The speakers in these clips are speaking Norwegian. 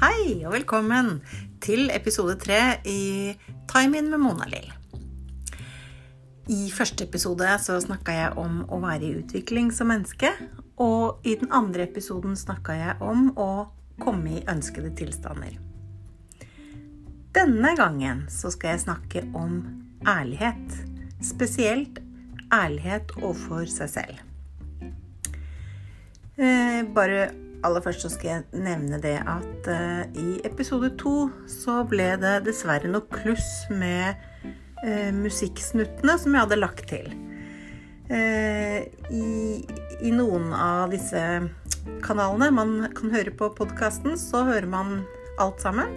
Hei og velkommen til episode tre i Time In med Mona-Lill. I første episode så snakka jeg om å være i utvikling som menneske. Og i den andre episoden snakka jeg om å komme i ønskede tilstander. Denne gangen så skal jeg snakke om ærlighet. Spesielt ærlighet overfor seg selv. Eh, bare aller først så skal jeg nevne det at uh, i episode to så ble det dessverre noe kluss med uh, musikksnuttene som jeg hadde lagt til. Uh, i, i, noen av disse kanalene man kan høre på podkasten, så hører man alt sammen.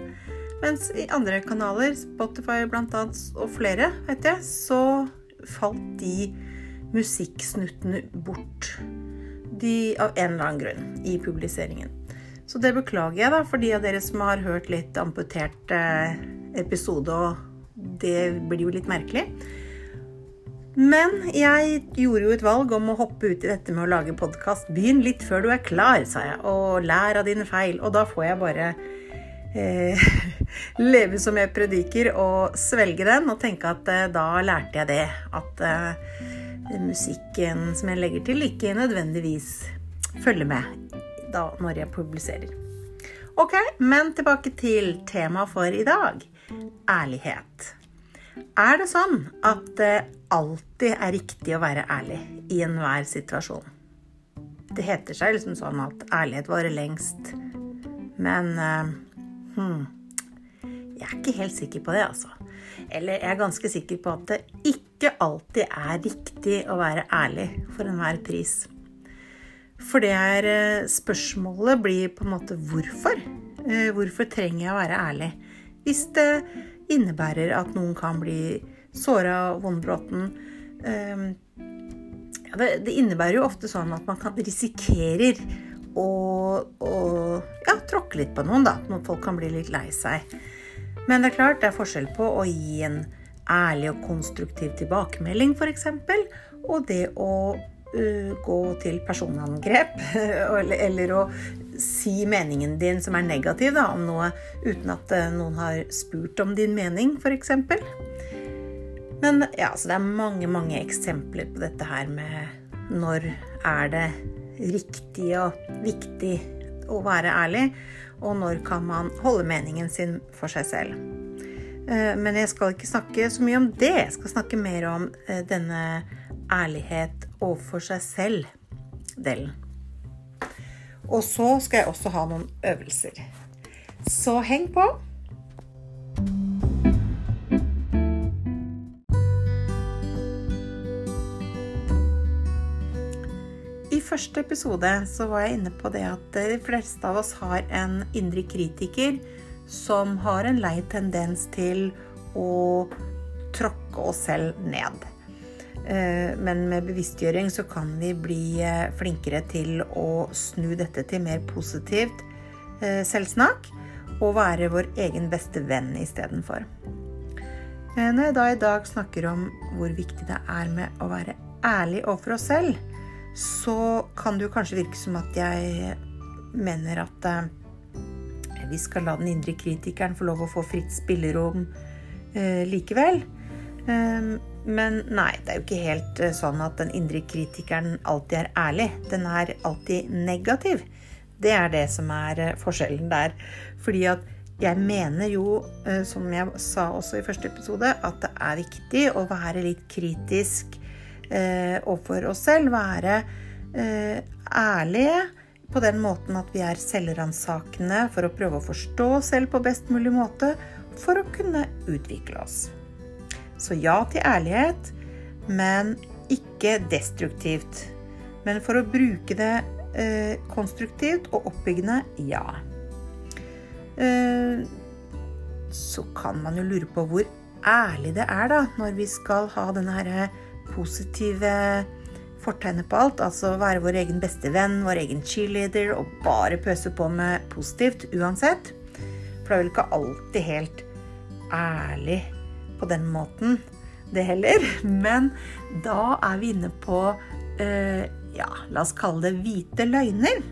Mens i andre kanaler, Spotify blant annet, og flere, vet jeg, så falt de musikksnuttene bort de, av en eller annen grunn i publiseringen. Så det beklager jeg, da, for de av dere som har hørt litt amputert eh, episode, og det blir jo litt merkelig. Men jeg gjorde jo et valg om å hoppe ut i dette med å lage podkast. Begynn litt før du er klar, sa jeg, og lær av dine feil. Og da får jeg bare eh, leve som jeg prediker, og svelge den og tenke at eh, da lærte jeg det. At eh, musikken som jeg legger til, ikke nødvendigvis følger med da når jeg publiserer. Ok, men tilbake til temaet for i dag ærlighet. Er det sånn at det alltid er riktig å være ærlig i enhver situasjon? Det heter seg liksom sånn at ærlighet varer lengst. Men uh, hmm, jeg er ikke helt sikker på det, altså. Eller jeg er ganske sikker på at det ikke alltid er riktig å være ærlig for enhver pris. For det er eh, spørsmålet blir på en måte hvorfor. Eh, hvorfor trenger jeg å være ærlig? Hvis det innebærer at noen kan bli såra vondbråten. Eh, det innebærer jo ofte sånn at man kan risikerer å, å ja, tråkke litt på noen, da. Noen folk kan bli litt lei seg. Men det er klart det er forskjell på å gi en ærlig og konstruktiv tilbakemelding, f.eks., og det å uh, gå til personangrep, eller, eller, å si meningen din som er negativ da, om noe uten at uh, noen har spurt om din mening, f.eks. Men ja, så det er mange, mange eksempler på dette her med når er det riktig og viktig å være ærlig, og når kan man holde meningen sin for seg selv. Eh, men jeg skal ikke snakke så mye om det. Jeg skal snakke mer om eh, denne ærlighet overfor seg selv-delen. Og så skal jeg også ha noen øvelser. Så heng på. I første episode så var jeg inne på det at de fleste av oss har en indre kritiker som har en lei tendens til å tråkke oss selv ned. Eh, men med bevisstgjøring så kan vi bli eh, flinkere til å snu dette til mer positivt eh, selvsnakk og være vår egen beste venn istedenfor. Når jeg da i dag snakker om hvor viktig det er med å være ærlig overfor oss selv, så kan det jo kanskje virke som at jeg mener at vi skal la den indre kritikeren få lov å få fritt spillerom eh, likevel. Um, men nei, det er jo ikke helt uh, sånn at den indre kritikeren alltid er ærlig. Den er alltid negativ. Det er det som er uh, forskjellen der. Fordi at jeg mener jo, uh, som jeg sa også i første episode, at det er viktig å være litt kritisk eh, overfor oss selv. Være eh, ærlige på den måten at vi er selvransakende for å prøve å forstå oss selv på best mulig måte for å kunne utvikle oss. Så ja til ærlighet, men ikke destruktivt. Men for å bruke det eh, konstruktivt og oppbyggende ja. Eh, så kan man jo lure på hvor ærlig det er da, når vi skal ha denne her positive fortegnet på alt. Altså være vår egen beste venn, vår egen cheerleader og bare pøse på med positivt uansett. For det er vel ikke alltid helt ærlig på den måten, det heller. Men da er vi inne på uh, ja, la oss kalle det hvite løgner.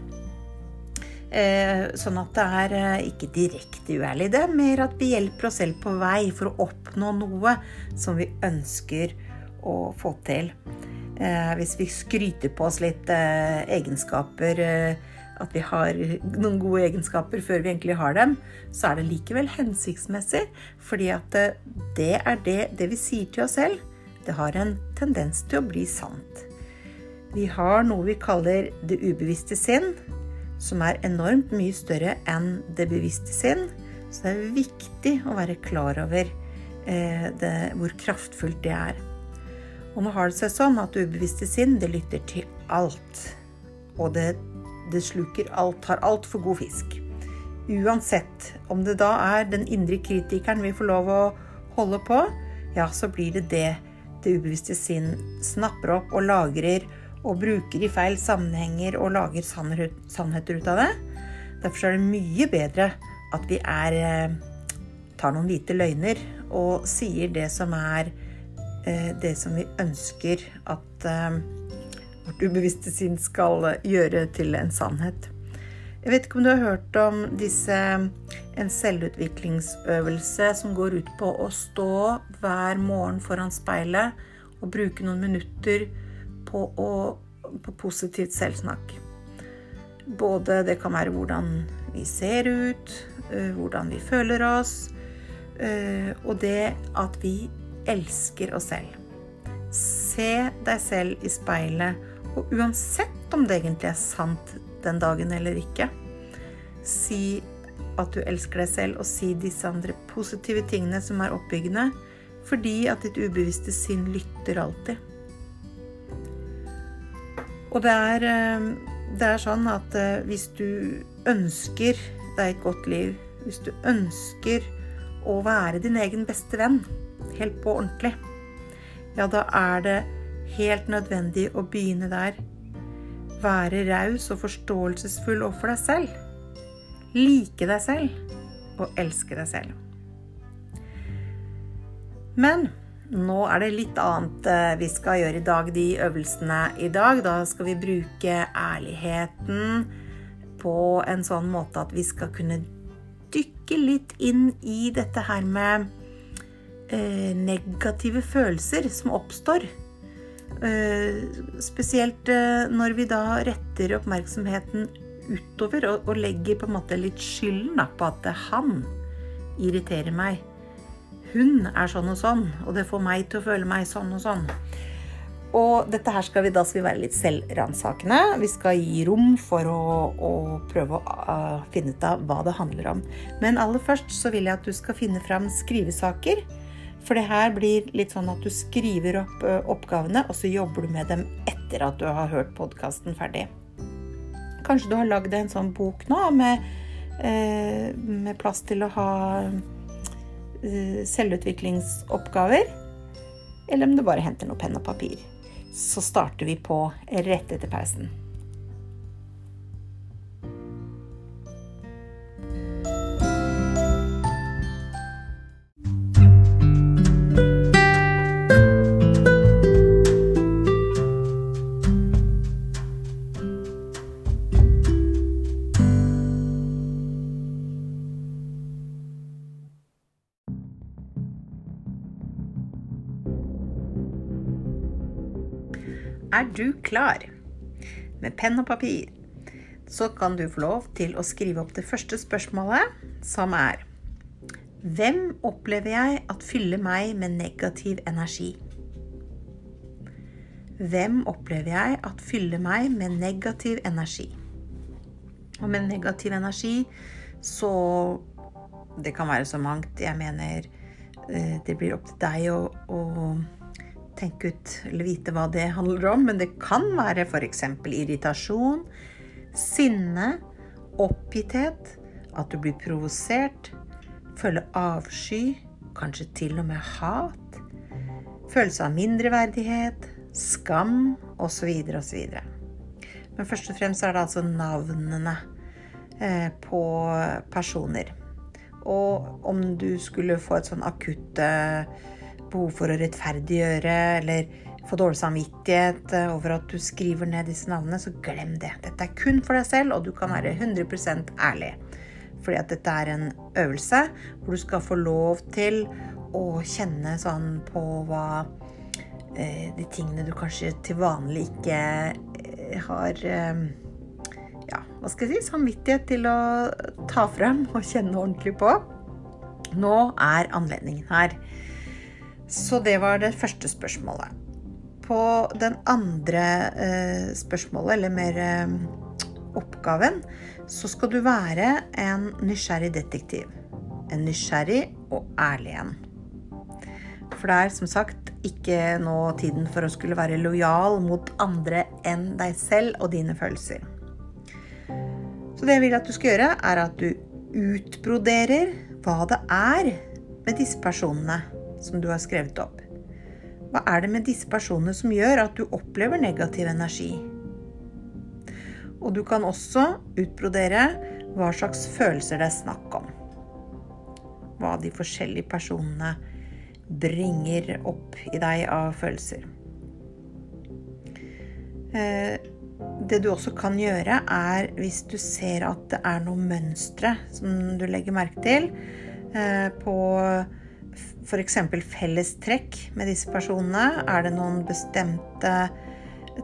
Eh, sånn at det er eh, ikke direkte uærlig. Det er mer at vi hjelper oss selv på vei for å oppnå noe som vi ønsker å få til. Eh, hvis vi skryter på oss litt egenskaper, at vi har noen gode egenskaper før vi egentlig har dem, så er det likevel hensiktsmessig. Fordi at det er det, det vi sier til oss selv, det har en tendens til å bli sant. Vi har noe vi kaller det ubevisste sinn, som er enormt mye større enn det bevisste sinn. Så det er viktig å være klar over eh, det, hvor kraftfullt det er. Og nå har det seg sånn at det ubevisste sinn det lytter til alt. Og det, det sluker alt, har altfor god fisk. Uansett om det da er den indre kritikeren vi får lov å holde på, ja, så blir det det det ubevisste sinn snapper opp og lagrer og bruker i feil sammenhenger og lager sannheter ut av det. Derfor er det mye bedre at vi er, eh, tar noen hvite løgner og sier det som er det som vi ønsker at eh, vårt ubevisste sinn skal gjøre til en sannhet. Jeg vet ikke om du har hørt om disse, en selvutviklingsøvelse som går ut på å stå hver morgen foran speilet og bruke noen minutter på, å, på positivt selvsnakk. Både det kan være hvordan vi ser ut, eh, hvordan vi føler oss, eh, og det at vi elsker oss selv. Se deg selv i speilet, og uansett om det egentlig er sant den dagen eller ikke, si at du elsker deg selv, og si disse andre positive tingene som er oppbyggende, fordi at ditt ubevisste sinn lytter alltid. Og det er, eh, det er sånn at eh, hvis du ønsker deg et godt liv, hvis du ønsker å være din egen beste venn, helt på ordentlig, ja, da er det helt nødvendig å begynne der. Være raus og forståelsesfull overfor deg selv. Like deg selv og elske deg selv. Men nå er det litt annet eh, vi skal gjøre i dag, de øvelsene i dag. Da skal vi bruke ærligheten på en sånn måte at vi skal kunne dykke litt inn i dette her med eh, negative følelser som oppstår. Eh, spesielt eh, når vi da retter oppmerksomheten utover og, legger på en måte litt skylden på at han irriterer meg hun er sånn og sånn, og det får meg til å føle meg sånn og sånn. Og dette her skal vi da skal vi være litt selvransakende. Vi skal gi rom for å, å prøve å uh, finne ut av hva det handler om. Men aller først så vil jeg at du skal finne fram skrivesaker. For det her blir litt sånn at du skriver opp oppgavene, og så jobber du med dem etter at du har hørt podkasten ferdig. Kanskje du har lagd en sånn bok nå med, med plass til å ha selvutviklingsoppgaver, eller om du bare henter noe penn og papir. Så starter vi på rett etter pausen. Du klar? Med penn og papir så kan du få lov til å skrive opp det første spørsmålet, som er Hvem opplever jeg at fyller meg med negativ energi? Hvem opplever jeg at fyller meg med negativ energi? Og med negativ energi så Det kan være så mangt. Jeg mener eh, det blir opp til deg å, å tenke ut eller vite hva det handler om, men det kan være f.eks. irritasjon, sinne, oppgitthet, at du blir provosert, føle avsky, kanskje til og med hat, følelse av mindreverdighet, skam osv. osv. Men først og fremst er det altså navnene eh, på personer. Og om du skulle få et sånn akutt behov for å rettferdiggjøre eller få dårlig samvittighet over at du skriver ned disse navnene, så glem det. Dette er kun for deg selv, og du kan være 100% ærlig. Fordi at dette er en øvelse hvor du skal få lov til å kjenne sånn på hva eh, De tingene du kanskje til vanlig ikke eh, har eh, Ja, hva skal jeg si Samvittighet til å ta frem og kjenne ordentlig på. Nå er anledningen her. Så det var det første spørsmålet. På den andre eh, spørsmålet, eller mer eh, oppgaven, så skal du være en nysgjerrig detektiv. En nysgjerrig og ærlig en. For det er som sagt ikke nå tiden for å skulle være lojal mot andre enn deg selv og dine følelser. Så det jeg vil at du skal gjøre, er at du utbroderer hva det er med disse personene som du har skrevet opp. Hva er det med disse personene som gjør at du opplever negativ energi? Og du kan også utbrodere hva slags følelser det er snakk om. Hva de forskjellige personene bringer opp i deg av følelser. Eh, det du også kan gjøre, er hvis du ser at det er noen mønstre som du legger merke til eh, på f.eks. fellestrekk med disse personene. Er det noen bestemte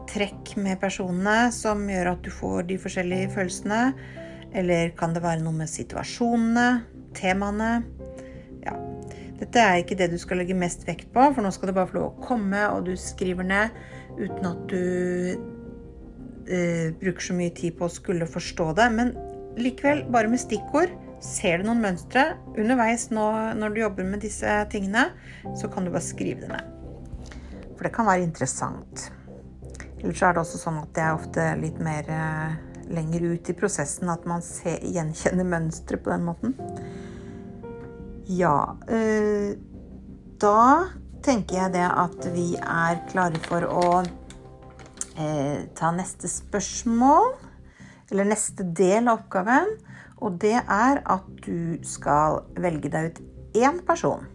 trekk med personene som gjør at du får de forskjellige følelsene? Eller kan det være noe med situasjonene, temaene? Ja. Dette er ikke det du skal legge mest vekt på, for nå skal det bare få lov å komme, og du skriver ned uten at du eh, bruker så mye tid på å skulle forstå det. Men likevel, bare med stikkord. Ser du noen mønstre underveis nå når du jobber med disse tingene, så kan du bare skrive det ned. For det kan være interessant. Ellers er det også sånn at det er ofte litt mer eh, lenger ut i prosessen at man ser, gjenkjenner mønstre på den måten. Ja øh, Da tenker jeg det at vi er klare for å øh, ta neste spørsmål. Eller neste del av oppgaven. Og det er at du skal velge deg ut én person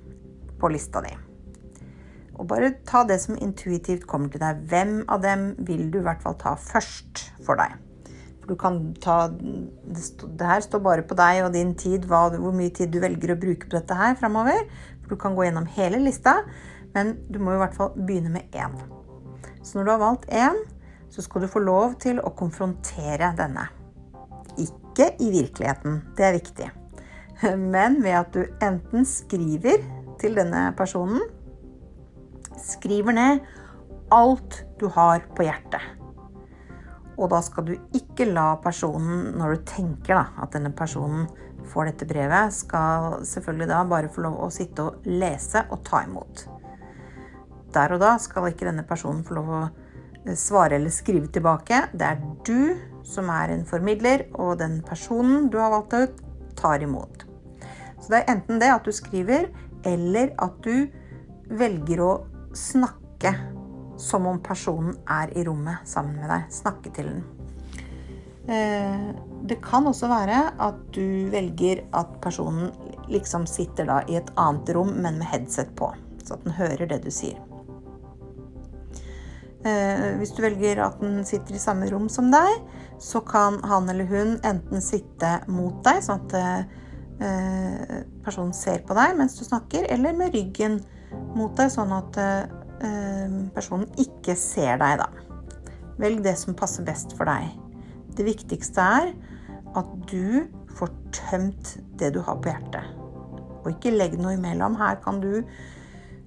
på lista di. Og bare ta det som intuitivt kommer til deg. Hvem av dem vil du i hvert fall ta først for deg? For du kan ta Det her står bare på deg og din tid, hva, hvor mye tid du velger å bruke på dette her framover. For du kan gå gjennom hele lista, men du må i hvert fall begynne med én. Så når du har valgt én, så skal du få lov til å konfrontere denne. Ikke i virkeligheten, det er viktig, men ved at du enten skriver til denne personen skriver ned alt du har på hjertet. Og da skal du ikke la personen, når du tenker da, at denne personen får dette brevet, skal selvfølgelig da bare få lov å sitte og lese og ta imot. Der og da skal ikke denne personen få lov å svare eller skrive tilbake. Det er du som er en formidler, og den personen du har valgt ut, tar imot. Så det er enten det at du skriver, eller at du velger å snakke som om personen er i rommet sammen med deg. Snakke til den. Eh, det kan også være at du velger at personen liksom sitter da i et annet rom, men med headset på. Så at den hører det du sier. Eh, hvis du velger at den sitter i samme rom som deg, så kan han eller hun enten sitte mot deg, sånn at eh, personen ser på deg mens du snakker, eller med ryggen mot deg, sånn at eh, personen ikke ser deg, da. Velg det som passer best for deg. Det viktigste er at du får tømt det du har på hjertet. Og ikke legg noe imellom. Her kan du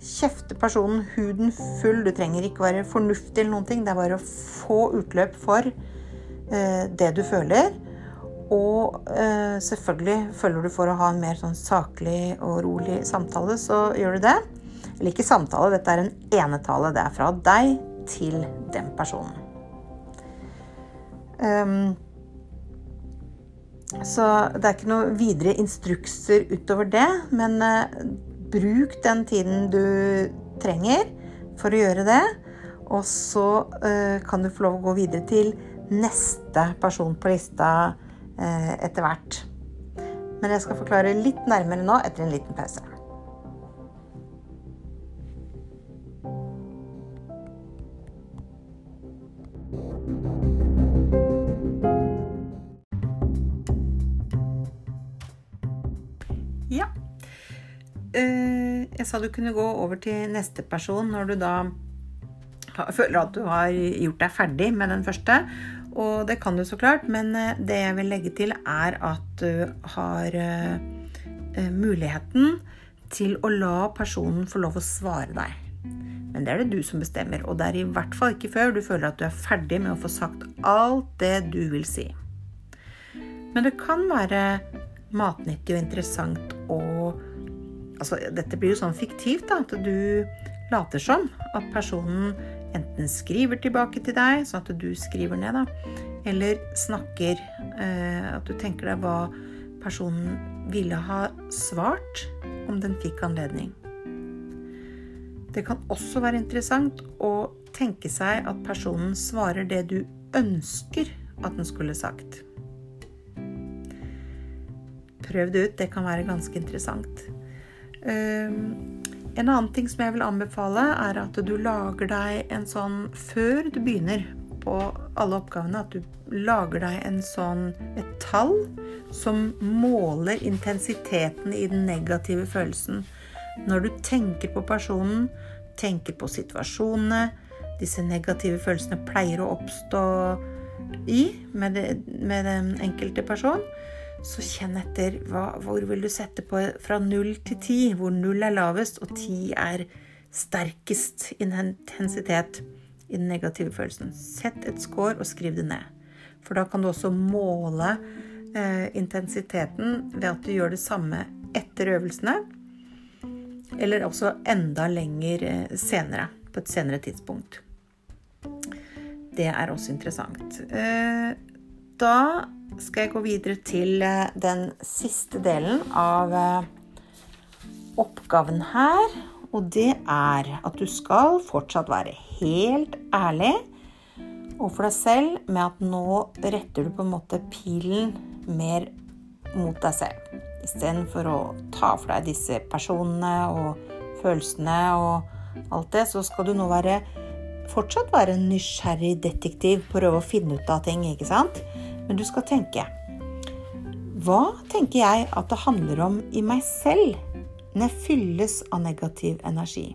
kjefte personen huden full. Du trenger ikke være fornuftig eller noen ting. Det er bare å få utløp for eh, det du føler. Og eh, selvfølgelig følger du for å ha en mer sånn saklig og rolig samtale, så gjør du det. Eller ikke samtale, dette er en enetale. Det er fra deg til den personen. Um, så det er ikke noe videre instrukser utover det, men uh, bruk den tiden du trenger for å gjøre det. Og så eh, kan du få lov å gå videre til neste person på lista eh, etter hvert. Men jeg skal forklare litt nærmere nå etter en liten pause. Ja, jeg sa du kunne gå over til neste person når du da føler at du har gjort deg ferdig med den første. Og det kan du så klart, men eh, det jeg vil legge til, er at du har eh, eh, muligheten til å la personen få lov å svare deg. Men det er det du som bestemmer, og det er i hvert fall ikke før du føler at du er ferdig med å få sagt alt det du vil si. Men det kan være matnyttig og interessant å Altså, dette blir jo sånn fiktivt, da, at du later som at personen enten skriver tilbake til deg, sånn at du skriver ned, da, eller snakker. Eh, at du tenker deg hva personen ville ha svart om den fikk anledning. Det kan også være interessant å tenke seg at personen svarer det du ønsker at den skulle sagt. Prøv det ut. Det kan være ganske interessant. Ehm, en annen ting som jeg vil anbefale, er at du lager deg en sånn Før du begynner på alle oppgavene, at du lager deg en sånn et tall som måler intensiteten i den negative følelsen. Når du tenker på personen, tenker på situasjonene disse negative følelsene pleier å oppstå i med, det, med den enkelte person, så kjenn etter hva, hvor vil du sette på fra null til ti, hvor null er lavest og ti er sterkest intensitet i den negative følelsen. Sett et score og skriv det ned. For da kan du også måle eh, intensiteten ved at du gjør det samme etter øvelsene, eller også enda lenger eh, senere, på et senere tidspunkt. Det er også interessant. Eh, da skal jeg gå videre til eh, den siste delen av eh, oppgaven her. Og det er at du skal fortsatt være helt ærlig overfor deg selv med at nå retter du på en måte pilen mer mot deg selv. Istedenfor å ta for deg disse personene og følelsene og alt det, så skal du nå være fortsatt være en nysgjerrig detektiv, prøve å finne ut av ting, ikke sant? Men du skal tenke Hva tenker jeg at det handler om i meg selv når jeg fylles av negativ energi?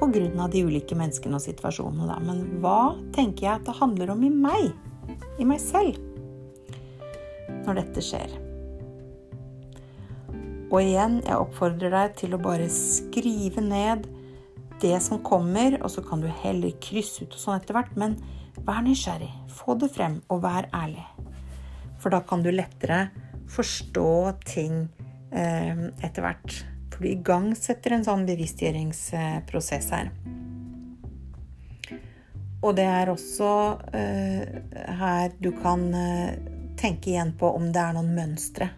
På grunn av de ulike menneskene og situasjonene, da. Men hva tenker jeg at det handler om i meg? I meg selv? Når dette skjer. Og igjen, jeg oppfordrer deg til å bare skrive ned det som kommer, og så kan du heller krysse ut og sånn etter hvert. Men vær nysgjerrig. Få det frem, og vær ærlig. For da kan du lettere forstå ting eh, etter hvert. For du igangsetter en sånn bevisstgjøringsprosess her. Og det er også eh, her du kan eh, tenke igjen på om det er noen mønstre.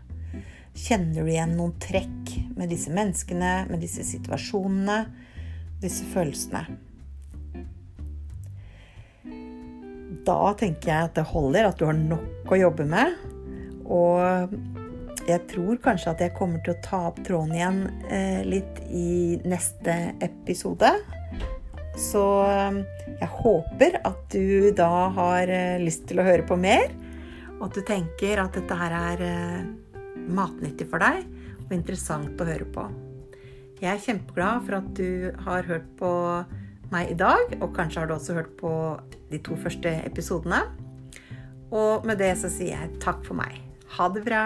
Kjenner du igjen noen trekk med disse menneskene, med disse situasjonene, disse følelsene? Da tenker jeg at det holder, at du har nok å jobbe med. Og jeg tror kanskje at jeg kommer til å ta opp tråden igjen eh, litt i neste episode. Så eh, jeg håper at du da har eh, lyst til å høre på mer, og at du tenker at dette her er matnyttig for deg og interessant å høre på. Jeg er kjempeglad for at du har hørt på meg i dag, og kanskje har du også hørt på de to første episodene. Og med det så sier jeg takk for meg. Ha det bra.